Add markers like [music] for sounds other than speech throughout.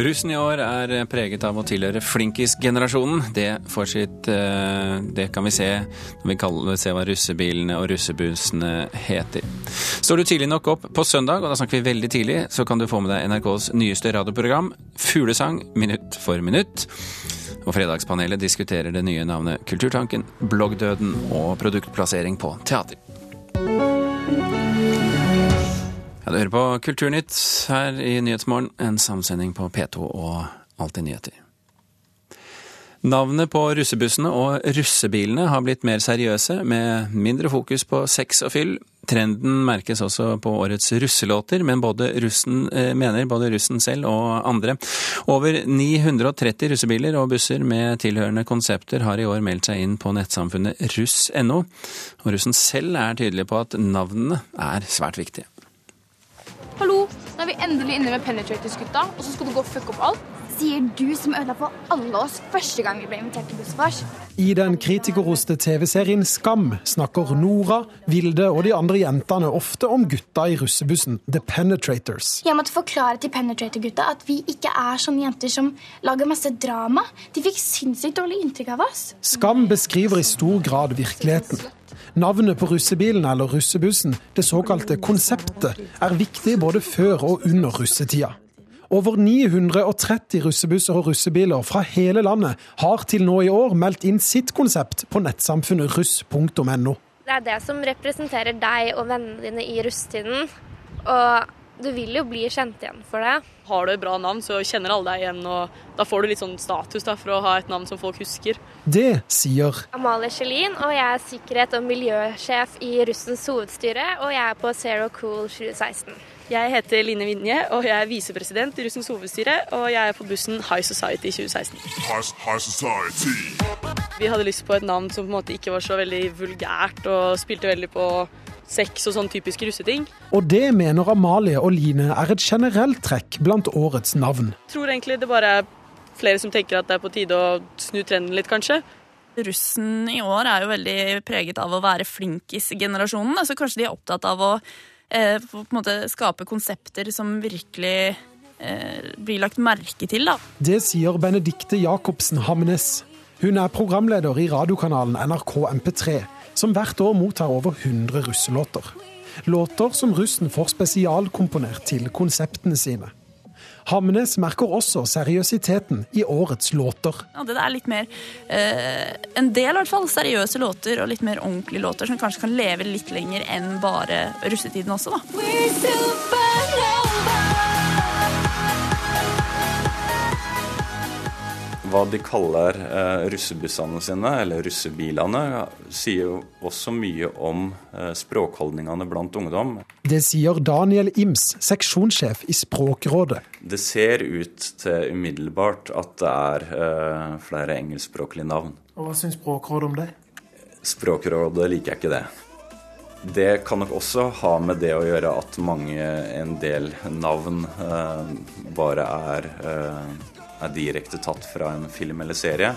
Russen i år er preget av å tilhøre flinkis-generasjonen. Det eh, Det kan vi se når vi kaller, ser hva russebilene og russebussene heter. Står du tidlig nok opp på søndag, og da snakker vi veldig tidlig, så kan du få med deg NRKs nyeste radioprogram, Fuglesang minutt for minutt. Og Fredagspanelet diskuterer det nye navnet Kulturtanken, bloggdøden og produktplassering på teater. Ja, du hører på Kulturnytt her i Nyhetsmorgen, en samsending på P2 og Alltid nyheter. Navnet på russebussene og russebilene har blitt mer seriøse, med mindre fokus på sex og fyll. Trenden merkes også på årets russelåter, men både russen, eh, mener både russen selv og andre. Over 930 russebiler og busser med tilhørende konsepter har i år meldt seg inn på nettsamfunnet russ.no. Og russen selv er tydelig på at navnene er svært viktige. Hallo, nå er vi endelig inne med Penetrators-gutta, og så skal du gå og fucke opp alt? Sier du som ødela for alle oss første gang vi ble invitert til bussvors. I den kritikerroste TV-serien Skam snakker Nora, Vilde og de andre jentene ofte om gutta i russebussen, The Penetrators. Jeg måtte forklare til Penetrator-gutta at vi ikke er sånne jenter som lager masse drama. De fikk sinnssykt dårlig inntrykk av oss. Skam beskriver i stor grad virkeligheten. Navnet på russebilen eller russebussen, det såkalte konseptet, er viktig både før og under russetida. Over 930 russebusser og russebiler fra hele landet har til nå i år meldt inn sitt konsept på nettsamfunnet russ.no. Det er det som representerer deg og vennene dine i russetiden. Og du vil jo bli kjent igjen for det. Har du et bra navn, så kjenner alle deg igjen, og da får du litt sånn status da, for å ha et navn som folk husker. Det sier Amalie Kjellin, og jeg er sikkerhet- og miljøsjef i Russens hovedstyre, og jeg er på Zero Cool 2016. Jeg heter Line Vinje, og jeg er visepresident i Russens hovedstyre, og jeg er på bussen High Society 2016. High, high society. Vi hadde lyst på et navn som på en måte ikke var så veldig vulgært, og spilte veldig på sex og sånn typiske russeting. Og det mener Amalie og Line er et generelt trekk blant årets navn. Jeg tror egentlig det bare er flere som tenker at det er på tide å snu trenden litt, kanskje. Russen i år er jo veldig preget av å være flinkis-generasjonen. Så kanskje de er opptatt av å eh, på en måte skape konsepter som virkelig eh, blir lagt merke til. da. Det sier Benedikte Jacobsen Hamnes. Hun er programleder i radiokanalen NRK MP3, som hvert år mottar over 100 russelåter. Låter som russen får spesialkomponert til konseptene sine. Hamnes merker også seriøsiteten i årets låter. Ja, det er litt mer eh, En del i hvert fall seriøse låter og litt mer ordentlige låter som kanskje kan leve litt lenger enn bare russetiden også, da. Hva de kaller eh, russebussene sine, eller russebilene, sier jo også mye om eh, språkholdningene blant ungdom. Det sier Daniel Ims, seksjonssjef i Språkrådet. Det ser ut til umiddelbart at det er eh, flere engelskspråklige navn. Og Hva syns Språkrådet om det? Språkrådet liker jeg ikke det. Det kan nok også ha med det å gjøre at mange, en del navn eh, bare er eh, er direkte tatt fra en film eller serie.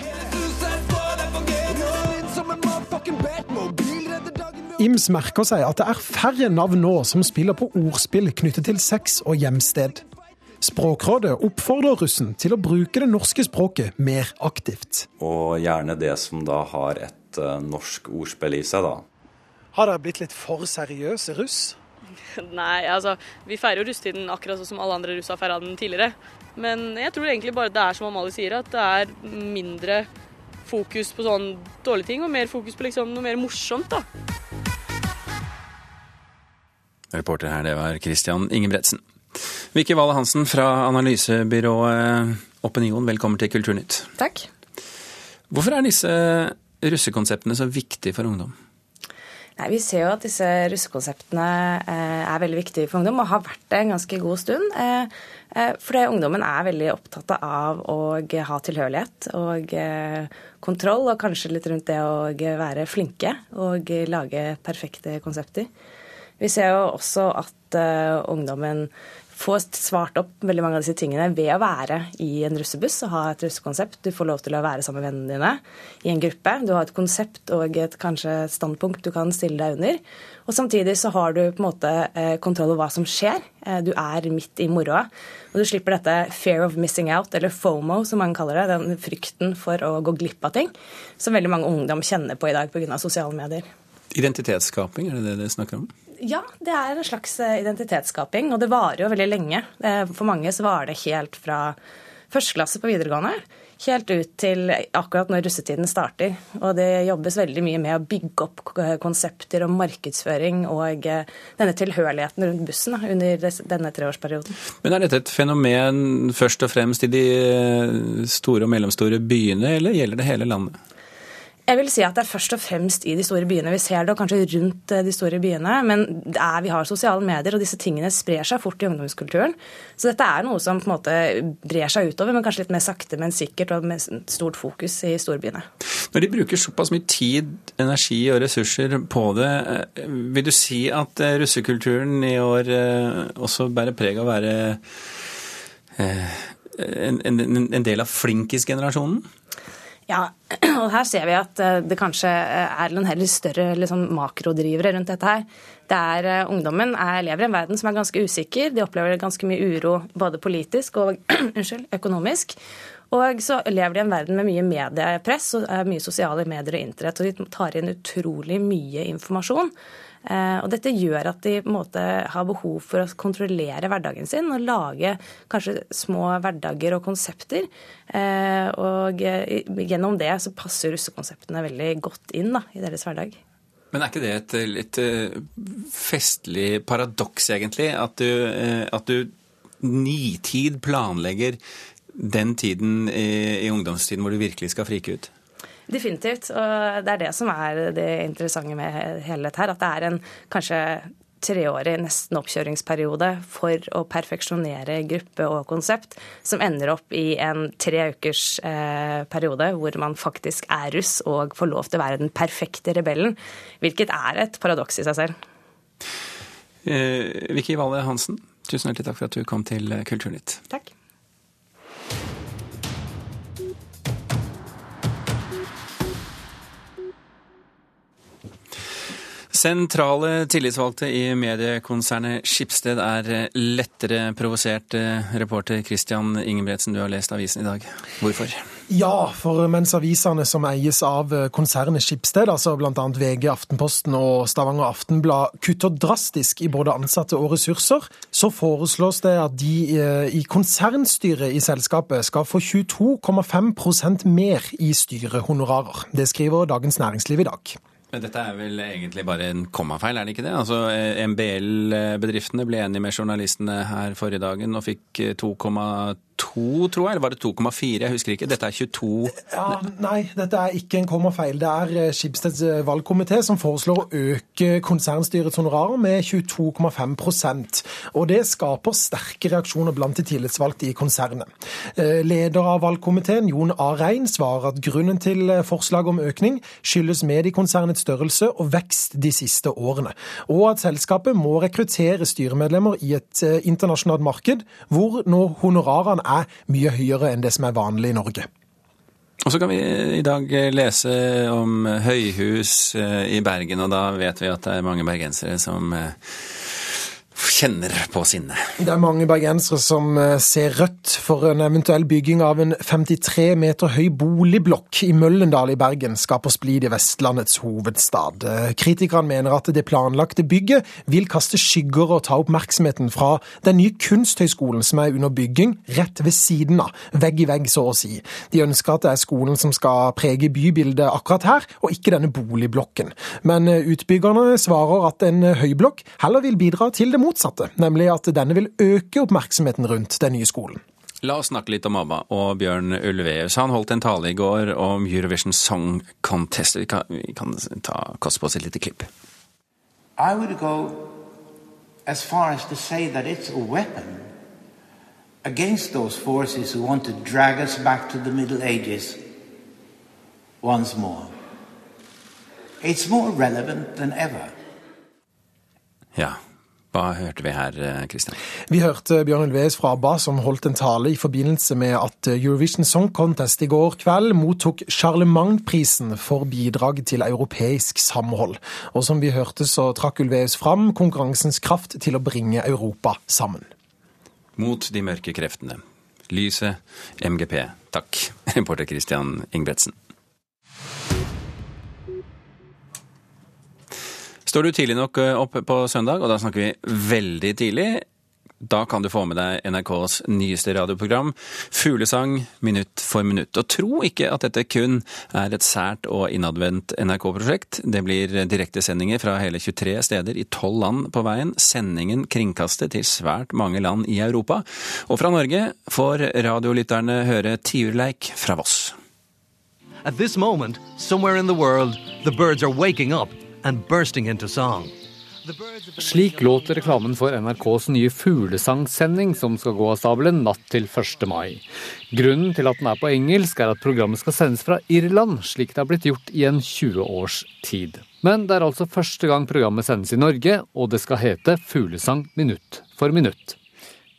Ims merker seg at det er færre navn nå som spiller på ordspill knyttet til sex og hjemsted. Språkrådet oppfordrer russen til å bruke det norske språket mer aktivt. Og gjerne det som da har et uh, norsk ordspill i seg, da. Har dere blitt litt for seriøse russ? [laughs] Nei, altså vi feirer jo russetiden akkurat sånn som alle andre russ har feira den tidligere. Men jeg tror egentlig bare det er som Amalie sier, at det er mindre fokus på sånn dårlige ting, og mer fokus på liksom noe mer morsomt, da. Reporter her, det var Christian Ingebretsen. Vicky Valle Hansen fra analysebyrået Opinion, velkommen til Kulturnytt. Takk. Hvorfor er disse russekonseptene så viktige for ungdom? Nei, Vi ser jo at disse russekonseptene eh, er veldig viktige for ungdom, og har vært det en ganske god stund. Eh, eh, fordi ungdommen er veldig opptatt av å ha tilhørighet og kontroll, og kanskje litt rundt det å være flinke og lage perfekte konsepter. Vi ser jo også at ungdommen få svart opp veldig mange av disse tingene ved å være i en russebuss og ha et russekonsept. Du får lov til å være sammen med vennene dine i en gruppe. Du har et konsept og et kanskje standpunkt du kan stille deg under. Og samtidig så har du på en måte eh, kontroll over hva som skjer. Eh, du er midt i moroa. Og du slipper dette fear of missing out, eller FOMO som man kaller det. Den frykten for å gå glipp av ting som veldig mange ungdom kjenner på i dag pga. sosiale medier. Identitetsskaping, er det det dere snakker om? Ja, det er en slags eh, identitetsskaping, og det varer jo veldig lenge. Eh, for mange så var det helt fra første klasse på videregående helt ut til akkurat når russetiden starter. Og det jobbes veldig mye med å bygge opp konsepter og markedsføring og eh, denne tilhørigheten rundt bussen under denne treårsperioden. Men er dette et fenomen først og fremst i de store og mellomstore byene, eller gjelder det hele landet? Jeg vil si at det er først og fremst i de store byene vi ser det, og kanskje rundt eh, de store byene. Men er, vi har sosiale medier, og disse tingene sprer seg fort i ungdomskulturen. Så dette er noe som på en måte brer seg utover, men kanskje litt mer sakte, men sikkert, og med stort fokus i storbyene. Når de bruker såpass mye tid, energi og ressurser på det, eh, vil du si at eh, russekulturen i år også bærer preg av å være en, en, en del av flinkisgenerasjonen? Ja, [clears throat] og her ser vi at eh, det kanskje eh, er noen heller større liksom, makrodrivere rundt dette her. Det er, eh, Ungdommen er, lever i en verden som er ganske usikker. De opplever ganske mye uro både politisk og [clears throat] unnskyld, økonomisk. Og så lever de i en verden med mye mediepress og mye sosiale medier og internett. Og de tar inn utrolig mye informasjon. Eh, og dette gjør at de måte har behov for å kontrollere hverdagen sin og lage kanskje små hverdager og konsepter. Eh, og eh, gjennom det så passer russekonseptene veldig godt inn da, i deres hverdag. Men er ikke det et litt festlig paradoks, egentlig? At du, at du nitid planlegger den tiden i, i ungdomstiden hvor du virkelig skal frike ut? Definitivt. Og det er det som er det interessante med hele dette her. At det er en kanskje treårig nesten oppkjøringsperiode for å perfeksjonere gruppe og konsept, som ender opp i en tre ukers eh, periode hvor man faktisk er russ og får lov til å være den perfekte rebellen. Hvilket er et paradoks i seg selv. Eh, Vicky Valle Hansen, tusen hjertelig takk for at du kom til Kulturnytt. Takk. Sentrale tillitsvalgte i mediekonsernet Skipsted er lettere provosert. Reporter Christian Ingebretsen, du har lest avisen i dag. Hvorfor? Ja, for mens avisene som eies av konsernet Skipsted, altså bl.a. VG, Aftenposten og Stavanger Aftenblad, kutter drastisk i både ansatte og ressurser, så foreslås det at de eh, i konsernstyret i selskapet skal få 22,5% mer i styrehonorarer. Det skriver Dagens Næringsliv i dag. Men dette er vel egentlig bare en kommafeil, er det ikke det? Altså, eh, MBL-bedriftene ble enige med journalistene her forrige dagen og fikk 2,2 2, tror jeg, eller var det 2,4? Jeg husker ikke. Dette er 22 ja, Nei, dette er ikke en kommafeil. Det er eh, Skipsteds eh, valgkomité som foreslår å øke konsernstyrets honorarer med 22,5% Og det skaper sterke reaksjoner blant de tillitsvalgte i konsernet. Eh, leder av valgkomiteen, Jon A. Rein, svarer at grunnen til forslaget om økning skyldes mediekonsernets størrelse og vekst de siste årene, og at selskapet må rekruttere styremedlemmer i et internasjonalt marked hvor nå honorarene er mye høyere enn det som er vanlig i Norge. Og så kan vi i dag lese om høyhus eh, i Bergen, og da vet vi at det er mange bergensere som eh, kjenner på sinnet. Det er mange bergensere som eh, ser rødt for en eventuell bygging av en 53 meter høy boligblokk i Møllendal i Bergen skaper splid i Vestlandets hovedstad. Eh, kritikerne mener at det planlagte bygget vil kaste skygger og ta oppmerksomheten fra den nye kunsthøyskolen som er under bygging rett ved siden av, vegg i vegg så å si. De ønsker at det er skolen som skal prege bybildet akkurat her, og ikke denne boligblokken. Men eh, utbyggerne svarer at en høyblokk heller vil bidra til det motsatte motsatte, nemlig at denne vil øke oppmerksomheten rundt den nye skolen. La oss snakke litt om ABBA og Bjørn Ulveus. Han holdt en tale i går om Eurovision Song Contest. Vi kan, vi kan ta, koste på oss et lite klipp. I would go as far as to say that it's a weapon against those forces who want to drag us back to the Middle Ages once more. It's more relevant than ever. Ja, Hva hørte vi her, Kristian? Vi hørte Bjørn Ulves fra ABBA som holdt en tale i forbindelse med at Eurovision Song Contest i går kveld mottok Charlemagne-prisen for bidrag til europeisk samhold. Og som vi hørte, så trakk Ulves fram konkurransens kraft til å bringe Europa sammen. Mot de mørke kreftene. Lyset, MGP. Takk, reporter Christian Ingebretsen. Står du tidlig nok eh, opp på søndag, og da snakker vi veldig tidlig, da kan du få med deg NRKs nyeste radioprogram, Fuglesang minutt for minutt. Og tro ikke at dette kun er et sært og innadvendt NRK-prosjekt. Det blir direktesendinger fra hele 23 steder i 12 land på veien. Sendingen kringkastet til svært mange land i Europa. Og fra Norge får radiolytterne høre tiurleik fra Voss. At this moment, somewhere in the world, the birds are waking up and bursting into song. Slik låter reklamen for NRKs nye fuglesangsending som skal gå av stabelen natt til 1. mai. Grunnen til at den er på engelsk, er at programmet skal sendes fra Irland, slik det har blitt gjort i en 20 års tid. Men det er altså første gang programmet sendes i Norge, og det skal hete Fuglesang minutt for minutt.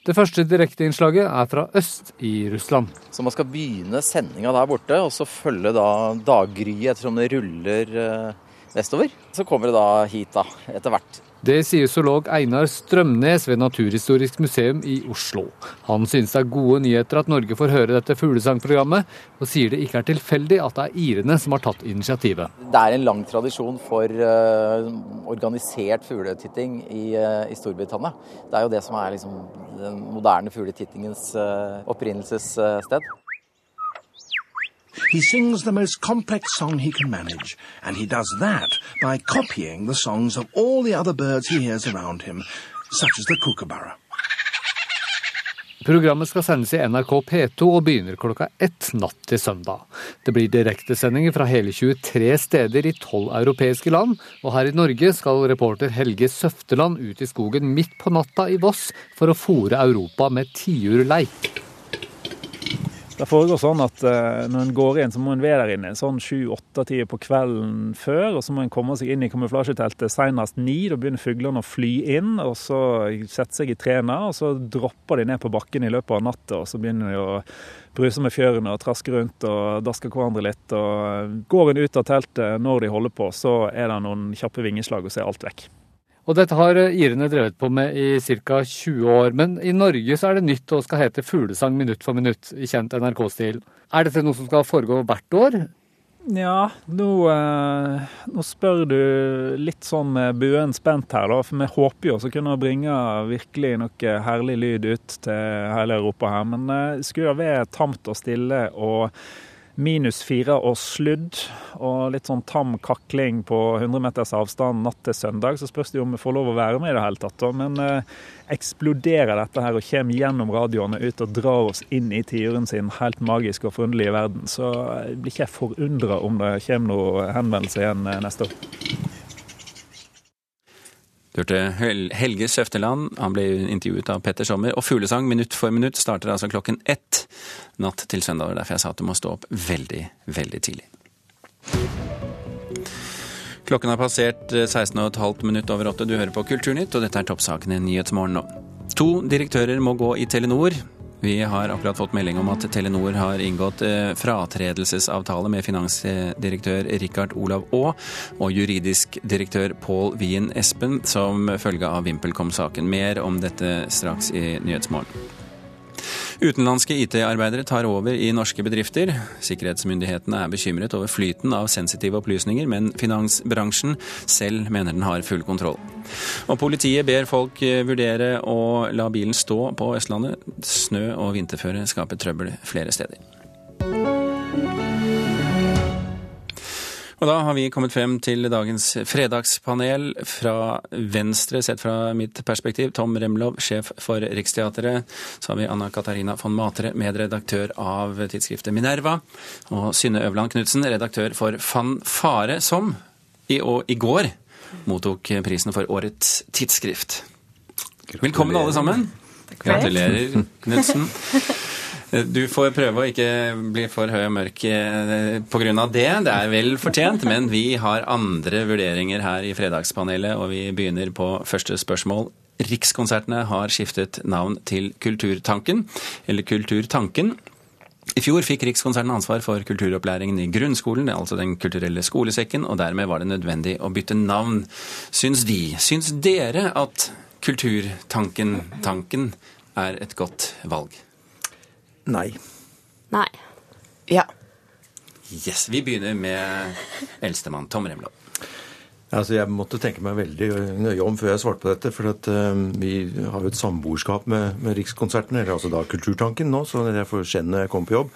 Det første direkteinnslaget er fra øst i Russland. Så man skal begynne sendinga der borte, og så følge da daggryet ettersom det ruller eh, vestover. Så kommer det da hit da, etter hvert. Det sier zoolog Einar Strømnes ved Naturhistorisk museum i Oslo. Han synes det er gode nyheter at Norge får høre dette fuglesangprogrammet, og sier det ikke er tilfeldig at det er irene som har tatt initiativet. Det er en lang tradisjon for uh, organisert fugletitting i, uh, i, Storbritannia. Det er jo det som er liksom, den moderne fugletittingens uh, opprinnelsessted. He sings the most complex song he can manage, and he does that by copying the songs of all the other birds he hears around him, such as the kookaburra. Programmet skal sendes i NRK P2 og begynner klokka ett natt til søndag. Det blir direktesendinger fra hele 23 steder i tolv europeiske land, og her i Norge skal reporter Helge Søfteland ut i skogen midt på natta i Voss for å fòre Europa med tiurleik. Det foregår sånn at uh, når en går inn, så må en være der inne sånn sju-åtte-tider på kvelden før. Og så må en komme seg inn i kamuflasjeteltet senest ni. Da begynner fuglene å fly inn. Og så setter seg i trærne, og så dropper de ned på bakken i løpet av natta. Og så begynner de å bruse med fjørene og traske rundt og daske hverandre litt. Og går en ut av teltet når de holder på, så er det noen kjappe vingeslag, og så er alt vekk. Og dette har eh, irene drevet på med i ca. 20 år. Men i Norge så er det nytt og skal hete fuglesang minutt for minutt i kjent NRK-stil. Er dette noe som skal foregå hvert år? Ja, nå, eh, nå, spør du litt sånn med buen spent her, da. For vi håper jo å kunne bringe virkelig noe herlig lyd ut til hele Europa her. Men det eh, skulle være tamt og stille og minus fire og sludd og litt sånn tam kakling på 100 meters avstand natt til søndag, så spørs det jo om vi får lov å være med i det hele tatt. Men eh, eksploderer dette her og kommer gjennom radioene ut og drar oss inn i tiuren sin helt magisk og forunderlige verden, så blir ikke jeg forundra om det kommer noen henvendelse igjen eh, neste år. Du hørte Helge Søfteland, han ble intervjuet av Petter Sommer. Og Fuglesang minutt for minutt starter altså klokken ett natt til søndag. Derfor jeg sa at du må stå opp veldig, veldig tidlig. Klokken har passert 16,5 eh, minutt over åtte. Du hører på Kulturnytt, og dette er toppsakene Nyhetsmorgen nå. To direktører må gå i Telenor. Vi har akkurat fått melding om at Telenor har inngått eh, fratredelsesavtale med finansdirektør Rikard Olav Aa og juridisk direktør Pål Wien Espen som følge av VimpelCom-saken. Mer om dette straks i Nyhetsmorgen. Utenlandske IT-arbeidere tar over i norske bedrifter. Sikkerhetsmyndighetene er bekymret over flyten av sensitive opplysninger, men finansbransjen selv mener den har full kontroll. Og politiet ber folk vurdere å la bilen stå på Østlandet. Snø og vinterføre skaper trøbbel flere steder. Og da har vi kommet frem til dagens fredagspanel. Fra Venstre, sett fra mitt perspektiv, Tom Remlov, sjef for Riksteatret. Så har vi Anna Katarina von Matre, medredaktør av tidsskriftet Minerva. Og Synne Øverland Knutsen, redaktør for Fanfare, som i, og, i går mottok prisen for årets tidsskrift. Velkommen alle sammen. Gratulerer, Knutsen. Du får prøve å ikke bli for høy og mørk eh, pga. det. Det er vel fortjent, men vi har andre vurderinger her i Fredagspanelet, og vi begynner på første spørsmål. Rikskonsertene har skiftet navn til Kulturtanken, eller Kulturtanken. I fjor fikk Rikskonsertene ansvar for kulturopplæringen i grunnskolen, altså Den kulturelle skolesekken, og dermed var det nødvendig å bytte navn, syns de. Syns dere at Kulturtanken tanken er et godt valg? Nei. Nei. Ja. Yes, Vi begynner med eldstemann Tom Remlov. Altså, Jeg måtte tenke meg veldig nøye om før jeg svarte på dette. For at, um, vi har jo et samboerskap med, med Rikskonserten, eller altså da Kulturtanken nå, så jeg får skjenn når jeg kommer på jobb.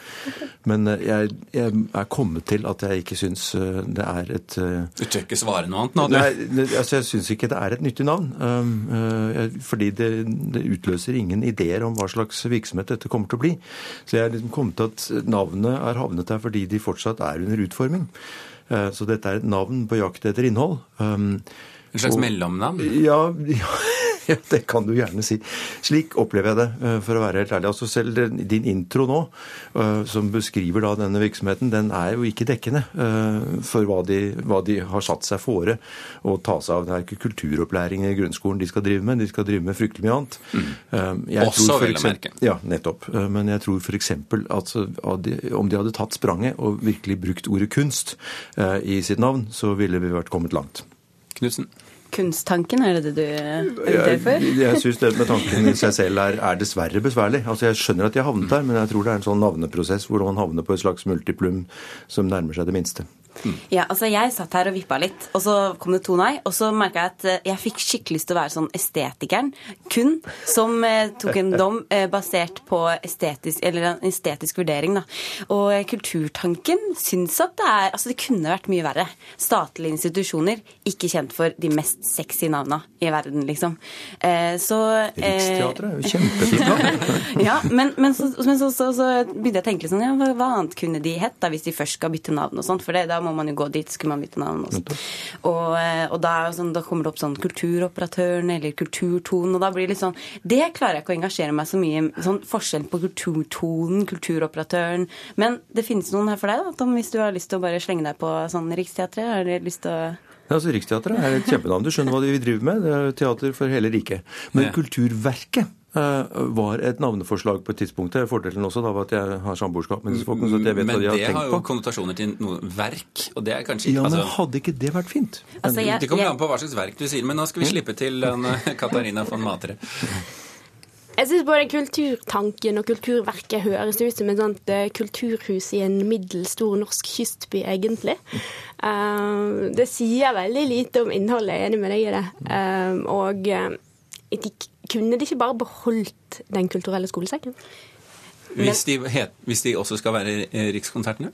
Men uh, jeg, jeg, er kommet til at jeg ikke syns uh, det er et Du tør ikke svare noe annet nå? Du. Nei, altså, jeg syns ikke det er et nyttig navn. Um, fordi det, det, utløser ingen ideer om hva slags virksomhet dette kommer til å bli. Så jeg er liksom kommet til at navnet er havnet der fordi de fortsatt er under utforming. Så dette er et navn på jakt etter innhold. En slags mellomnavn? Ja, [laughs] ja, [laughs] ja, det kan du gjerne si. Slik opplever jeg det, for å være helt ærlig. Altså Selv din intro nå, som beskriver da denne virksomheten, den er jo ikke dekkende for hva de, hva de har satt seg fore å ta seg av. Det er ikke kulturopplæring i grunnskolen de skal drive med, de skal drive med fryktelig mye annet. Mm. Også, vel å merke. Ja, nettopp. Men jeg tror f.eks. at om de hadde tatt spranget og virkelig brukt ordet kunst i sitt navn, så ville vi vært kommet langt. Knudsen? Kunsttanken, er det det du er ute for? Jeg, jeg syns det med tanken i seg selv er, er, dessverre besværlig. Altså Jeg skjønner at jeg havnet der, men jeg tror det er en sånn navneprosess hvor man havner på et slags multiplum som nærmer seg det minste. Ja, altså Jeg satt her og vippa litt, og så kom det to nei. Og så merka jeg at eh, jeg fikk skikkelig lyst til å være sånn estetikeren kun, som eh, tok en dom [laughs] eh, basert på estetisk, eller en estetisk vurdering. da. Og eh, Kulturtanken syns at det er Altså, det kunne vært mye verre. Statlige institusjoner, ikke kjent for de mest sexy navna i verden, liksom. Så Riksteatret er jo kjempefint. [laughs] ja, men, men, så, men så, så, så, begynte jeg å tenke litt sånn Ja, hva, hva annet kunne de hett da, hvis de først skal bytte navn og sånt? For det, da må man jo gå dit, skulle man vite navn også. Og, og da, sånn, da, kommer det opp sånn Kulturoperatøren eller Kulturtonen, og da blir det litt sånn Det klarer jeg ikke å engasjere meg så mye i. Sånn forskjell på Kulturtonen, Kulturoperatøren Men det finnes noen her for deg, da, Tom, hvis du har lyst til å bare slenge deg på sånn Riksteatret? Har du lyst til å ja, altså Riksteatret er et kjempenavn. Du skjønner hva de driver med. Det er teater for hele riket. Men ja. Kulturverket var et navneforslag på et tidspunkt. Det er fordelen også da, at jeg har samboerskap med disse folkene. så jeg vet men hva de har tenkt på. Men det har jo konnotasjoner til noe verk, og det er kanskje Ja, men altså, hadde ikke det vært fint? Altså, jeg, det kommer an på hva slags verk du sier, men nå skal vi slippe til uh, [laughs] Katarina von Matre. Jeg syns både Kulturtanken og Kulturverket høres ut som et sånt uh, kulturhus i en middels stor norsk kystby, egentlig. Det sier veldig lite om innholdet, jeg er enig med deg i det. Og de, kunne de ikke bare beholdt Den kulturelle skolesekken? Hvis de, het, hvis de også skal være Rikskonsertene?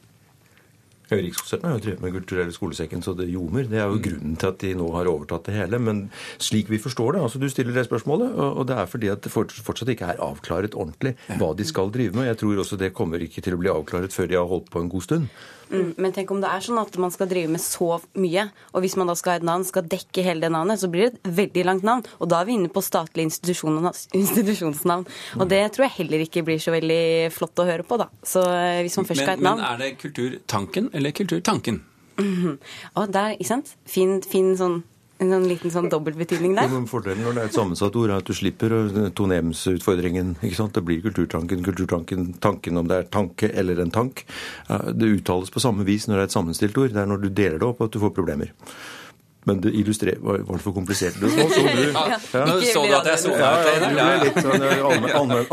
Rikskonsertene har jo drevet med Kulturelle skolesekken så det ljomer. Det er jo grunnen til at de nå har overtatt det hele. Men slik vi forstår det, altså du stiller det spørsmålet, og det er fordi at det fortsatt ikke er avklaret ordentlig hva de skal drive med. Jeg tror også det kommer ikke til å bli avklaret før de har holdt på en god stund. Mm, men tenk om det er sånn at man skal drive med så mye, og hvis man da skal ha et navn, skal dekke hele det navnet, så blir det et veldig langt navn. Og da er vi inne på statlige [laughs] institusjonsnavn. Og det tror jeg heller ikke blir så veldig flott å høre på, da. Så hvis man først men, skal ha et navn Men er det Kulturtanken eller Kulturtanken? Mm, og der, ikke sant? Fin, fin sånn en sånn liten sånn dobbeltbetydning der. Fordelen når det er et sammensatt ord, er at du slipper tonemsutfordringen. ikke sant? Det blir kulturtanken, kulturtanken, tanken om det er tanke eller en tank. Det uttales på samme vis når det er et sammenstilt ord. Det er når du deler det opp at du får problemer. Men det illustrerer Var det for komplisert? [laughs] Nå så du ja, ja. Så du at jeg så deg ut. Ja, ja, litt sånn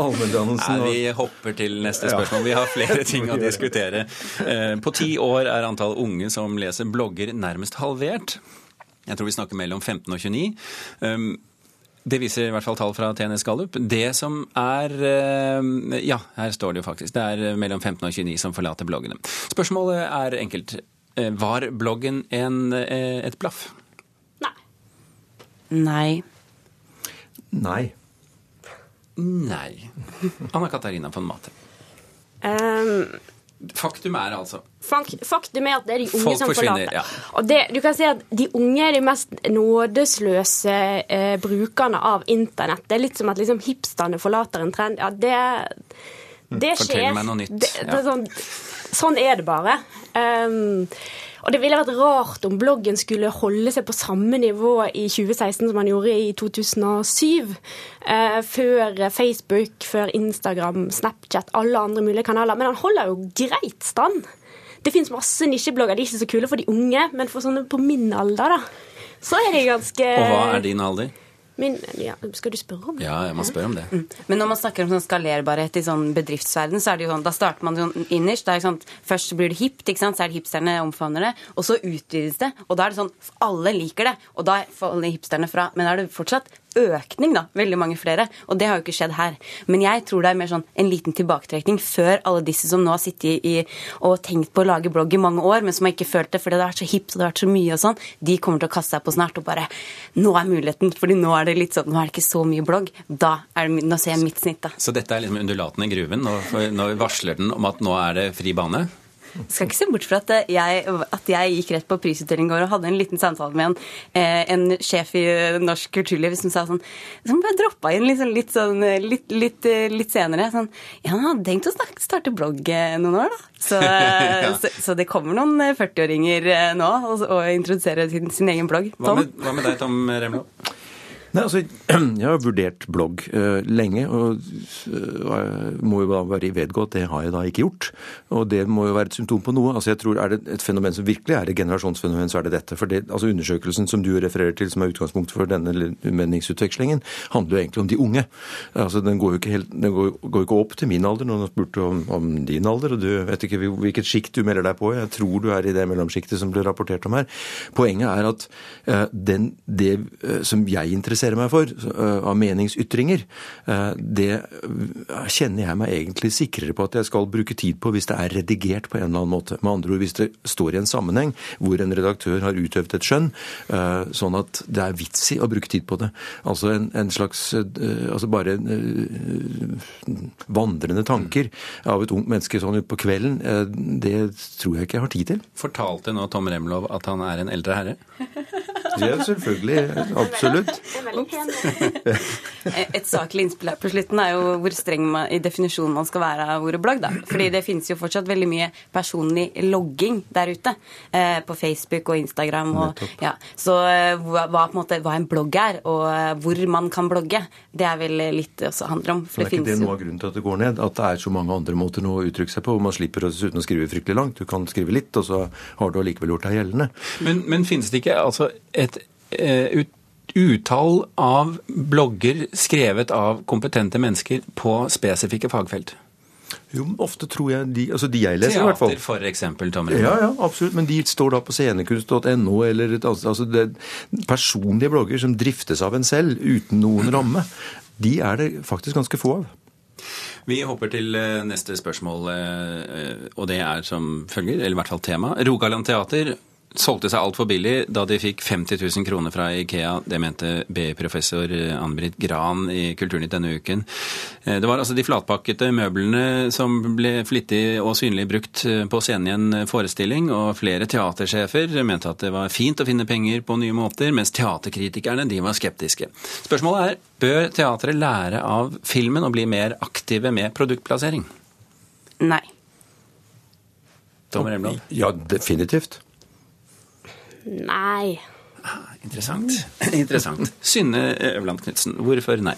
allmenndannelsen. [laughs] Vi hopper til neste spørsmål. Vi har flere [laughs] ting å diskutere. Eh, på ti år er antall unge som leser blogger, nærmest halvert. Jeg tror vi snakker mellom 15 og 29. Um, det viser i hvert fall tall fra TNS Gallup. Det som er um, Ja, her står det jo faktisk. Det er mellom 15 og 29 som forlater bloggene. Spørsmålet er enkelt. Eh, var bloggen en, eh, et blaff? Nei. Nei. Nei. Nei. Anna Katarina von Mate. Um, Faktum er altså Faktum er at det er de unge Folk som forlater. ja. Og det, du kan si at De unge er de mest nådesløse eh, brukerne av internett. Det er litt som at liksom, hipsterne forlater en trend. Ja, det, det Fortell meg noe nytt. Det, det sånn, sånn er det bare. Um, Og det ville vært rart om bloggen skulle holde seg på samme nivå i 2016 som man gjorde i 2007. Eh, før Facebook, før Instagram, Snapchat, alle andre mulige kanaler. Men han holder jo greit stand. Det fins masse nisjeblogger, de er ikke så kule for de unge, men for sånne på min alder, da, så er det ganske Og hva er din alder? Min, ja, skal du spørre om det? Ja, jeg må spørre om det. Mm. Men når man snakker om sånn skalerbarhet i sånn bedriftsverden, så er det jo sånn, da starter man sånn innerst. Det er sånn, først blir det hipt, ikke sant? så er det hipsterne omfavner det. Og så utvides det. Og da er det sånn alle liker det. Og da faller hipsterne fra. Men da er det fortsatt økning, da. Veldig mange flere. Og det har jo ikke skjedd her. Men jeg tror det er mer sånn en liten tilbaketrekning før alle disse som nå har sittet i, og tenkt på å lage blogg i mange år, men som har ikke følt det fordi det har vært så hipt og det har vært så mye og sånn, de kommer til å kaste seg på snart og bare Nå er muligheten, fordi nå er det litt sånn Nå er det ikke så mye blogg. Da er det, nå ser jeg mitt snitt, da. Så dette er liksom undulaten i gruven? Nå, nå varsler den om at nå er det fri bane? Skal ikke se bort fra at jeg, at jeg gikk rett på prisutdeling i går og hadde en liten samtale med en, eh, en sjef i norsk kulturliv som sa sånn Som bare droppa inn liksom litt, sånn, litt, litt, litt, senere. Sånn Ja, han hadde tenkt å starte blogg eh, noen år, da. Så, [laughs] ja. så, så det kommer noen 40-åringer eh, nå og, og introduserer sin, sin, egen blogg. Hva med, hva med deg, Tom Remlo? Nei, altså, [clears throat] Jeg har vurdert blogg uh, lenge, og uh, må jo bare vedgå at det har jeg da ikke gjort. Og det må jo være et symptom på noe. Altså, jeg tror Er det et fenomen som virkelig er et generasjonsfenomen, så er det dette. For det, altså Undersøkelsen som du refererer til, som er utgangspunktet for denne meningsutvekslingen, handler jo egentlig om de unge. Altså, Den går jo ikke, helt, går, går ikke opp til min alder. Noen har spurt om, om din alder, og du vet ikke hvilket sjikt du melder deg på. Jeg tror du er i det mellomsjiktet som ble rapportert om her. Poenget er at uh, den, det som jeg interesserer interesserer meg for av meningsytringer, det kjenner jeg meg egentlig sikrere på at jeg skal bruke tid på hvis det er redigert på en eller annen måte. Med andre ord hvis det står i en sammenheng hvor en redaktør har utøvd et skjønn, sånn at det er vits i å bruke tid på det. Altså en, en slags Altså bare vandrende tanker av et ungt menneske sånn utpå kvelden, det tror jeg ikke jeg har tid til. Fortalte nå Tom Remlov at han er en eldre herre? Ja, selvfølgelig. Absolutt. Et saklig innspill her på slutten er jo hvor streng man, i definisjonen man skal være av ordet blogg. da. Fordi det finnes jo fortsatt veldig mye personlig logging der ute. Eh, på Facebook og Instagram. Og, ja. Så eh, hva, hva, på en måte, hva en blogg er, og eh, hvor man kan blogge, det er vel litt det også handler om. For det, er ikke det noe av grunnen til at det går ned? At det er så mange andre måter å uttrykke seg på, hvor man slipper uten å skrive fryktelig langt. Du kan skrive litt, og så har du allikevel gjort deg gjeldende. Men, men finnes det ikke altså et eh, utall av blogger skrevet av kompetente mennesker på spesifikke fagfelt? Jo, ofte tror jeg de, altså de jeg leser Teater, i hvert fall. Teater for eksempel, Tom Ja, ja, absolutt. Men de står da på scenekunst.no eller et, altså det, personlige blogger som driftes av en selv uten noen ramme. De er det faktisk ganske få av. Vi hopper til eh, neste spørsmål, eh, og det er som følger, eller i hvert fall tema. Rogaland Teater solgte seg altfor billig da de fikk 50 000 kroner fra Ikea. Det mente BI-professor Ann-Britt Gran i Kulturnytt denne uken. Eh, det var altså de flatpakkete møblene som ble flittig og synlig brukt eh, på scenen i en forestilling, og flere teatersjefer mente at det var fint å finne penger på nye måter, mens teaterkritikerne de var skeptiske. Spørsmålet er bør teatret lære av filmen og bli mer aktive med produktplassering? Nei. Tom Remland? Ja, definitivt. Nei. Ah, interessant. [laughs] interessant. Synne Øverland Knutsen, hvorfor nei?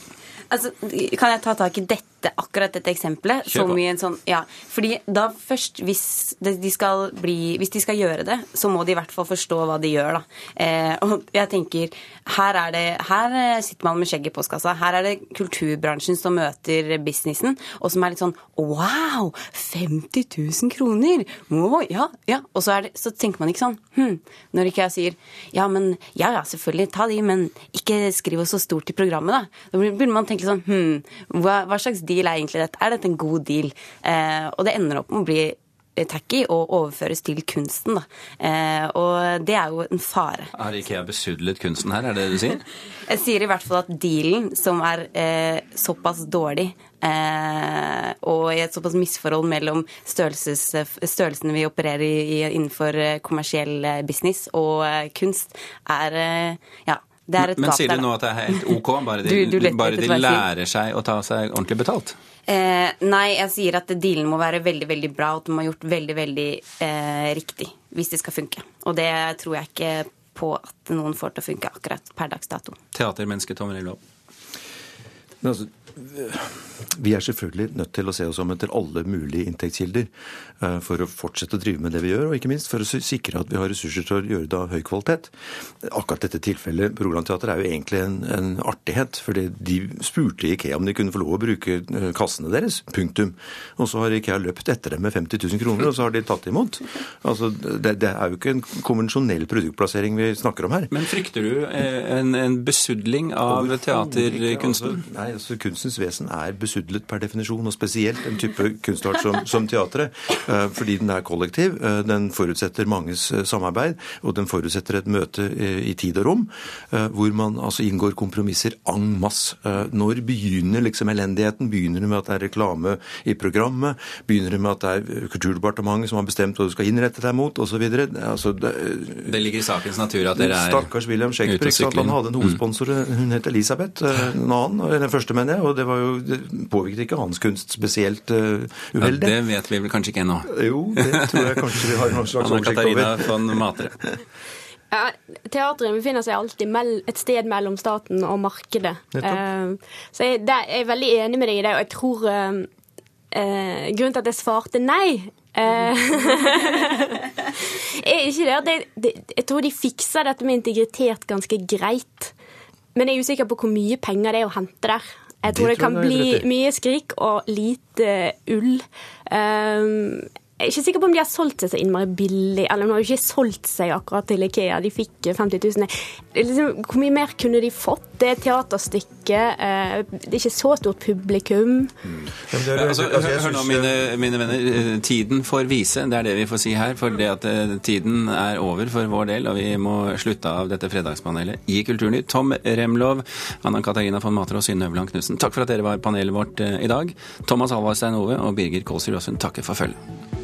Altså, kan jeg ta tak i dette? Dette, akkurat dette eksempelet som i en sånn Ja, fordi da først, hvis de skal bli Hvis de skal gjøre det, så må de i hvert fall forstå hva de gjør, da. Eh, og jeg tenker her er det Her eh, sitter man med skjegget i postkassa. Her er det kulturbransjen som møter businessen, og som er litt sånn Wow! 50 000 kroner! Wow, ja, ja. Og så, det, så, tenker man ikke sånn hm, Når ikke jeg sier ja, men ja, ja, selvfølgelig, ta de, men ikke skriv oss så stort i programmet, da. Da burde man tenke sånn hm, hva, hva slags deal deal er egentlig dette? Er dette en god deal? Eh, og det ender opp med å bli tacky og overføres til kunsten. Da. Eh, og det er jo en fare. Har Ikea besudlet kunsten her, er det det du sier? [laughs] Jeg sier i hvert fall at dealen, som er eh, såpass dårlig, eh, og i et såpass misforhold mellom størrelsene vi opererer i, innenfor eh, kommersiell eh, business og eh, kunst, er ja, Det er et Men gap sier du nå at det er helt OK, bare de, [laughs] Du- du bare de lærer seg å ta seg ordentlig betalt? Eh, nei, jeg sier at dealen må være veldig veldig bra, og at de har gjort veldig veldig eh, riktig hvis det skal funke. Og det tror jeg ikke på at noen får til å funke akkurat per dags dato. Teatermenneske Tom Rellov. Altså, vi er selvfølgelig nødt til å se oss om etter alle mulige inntektskilder eh, for å fortsette å drive med det vi gjør, og ikke minst for å sikre at vi har ressurser til å gjøre det av høy kvalitet. Akkurat dette tilfellet på Roland Teater er jo egentlig en, en artighet, fordi de spurte Ikea om de kunne få lov å bruke eh, kassene deres, punktum. Og så har Ikea løpt etter dem med 50 000 kroner, og så har de tatt imot. Altså, det, det er jo ikke en konvensjonell produktplassering vi snakker om her. Men frykter du eh, en, en besudling av teaterkunsten? Altså, nei, altså Kunstens vesen er besudlet per definisjon, og spesielt en type kunstart som, som teatret. eh, Fordi den er kollektiv, eh, den forutsetter manges eh, samarbeid, og den forutsetter et møte i tid og rom, hvor man altså inngår kompromisser en masse. Når begynner liksom elendigheten? Begynner det med at det er reklame i programmet? Begynner det med at det er Kulturdepartementet som har bestemt hva du skal innrette deg mot, osv.? Altså, det, Det ligger i sakens natur at dere er Stakkars William Shakespeare. Han hadde en hovedsponsor, hun het Elisabeth, en annen, den første, mener jeg. Og det var jo, det påvirket ikke hans kunst spesielt eh, Ja, det vet vi vel kanskje ikke ennå. Jo, det tror jeg kanskje vi har noen slags Anna oversikt Katarina over. von Matre. [laughs] Ja, teatret befinner seg alltid et sted mellom staten og markedet. Eh, så jeg, der er veldig enig med deg i det, og jeg tror uh, uh, Grunnen til at jeg svarte nei eh, [laughs] er ikke det at jeg, det, jeg tror de fikser dette med integritet ganske greit. Men jeg er usikker på hvor mye penger det er å hente der. Jeg Det tror det tror kan bli mye skrik og lite ull. Um, jeg er ikke sikker på om de har solgt seg så innmari billig. Eller de har jo ikke solgt seg akkurat til Ikea. De fikk 50 000. Er Liksom, hvor mye mer kunne de fått? Det er et teaterstykke. eh, Det er ikke så stort publikum. Altså, hør, hør nå, mine, mine venner. eh, Tiden får vise, det er det vi får si her. For det at eh, tiden er over for vår del, og vi må slutte av dette fredagspanelet i Kulturnytt. Tom Remlov, Anna Katarina von Matre og Synne Øverland Knutsen, takk for at dere var panelet vårt eh, i dag. Thomas Alvarstein Ove og Birger Kålsrud Aasund takker for følget.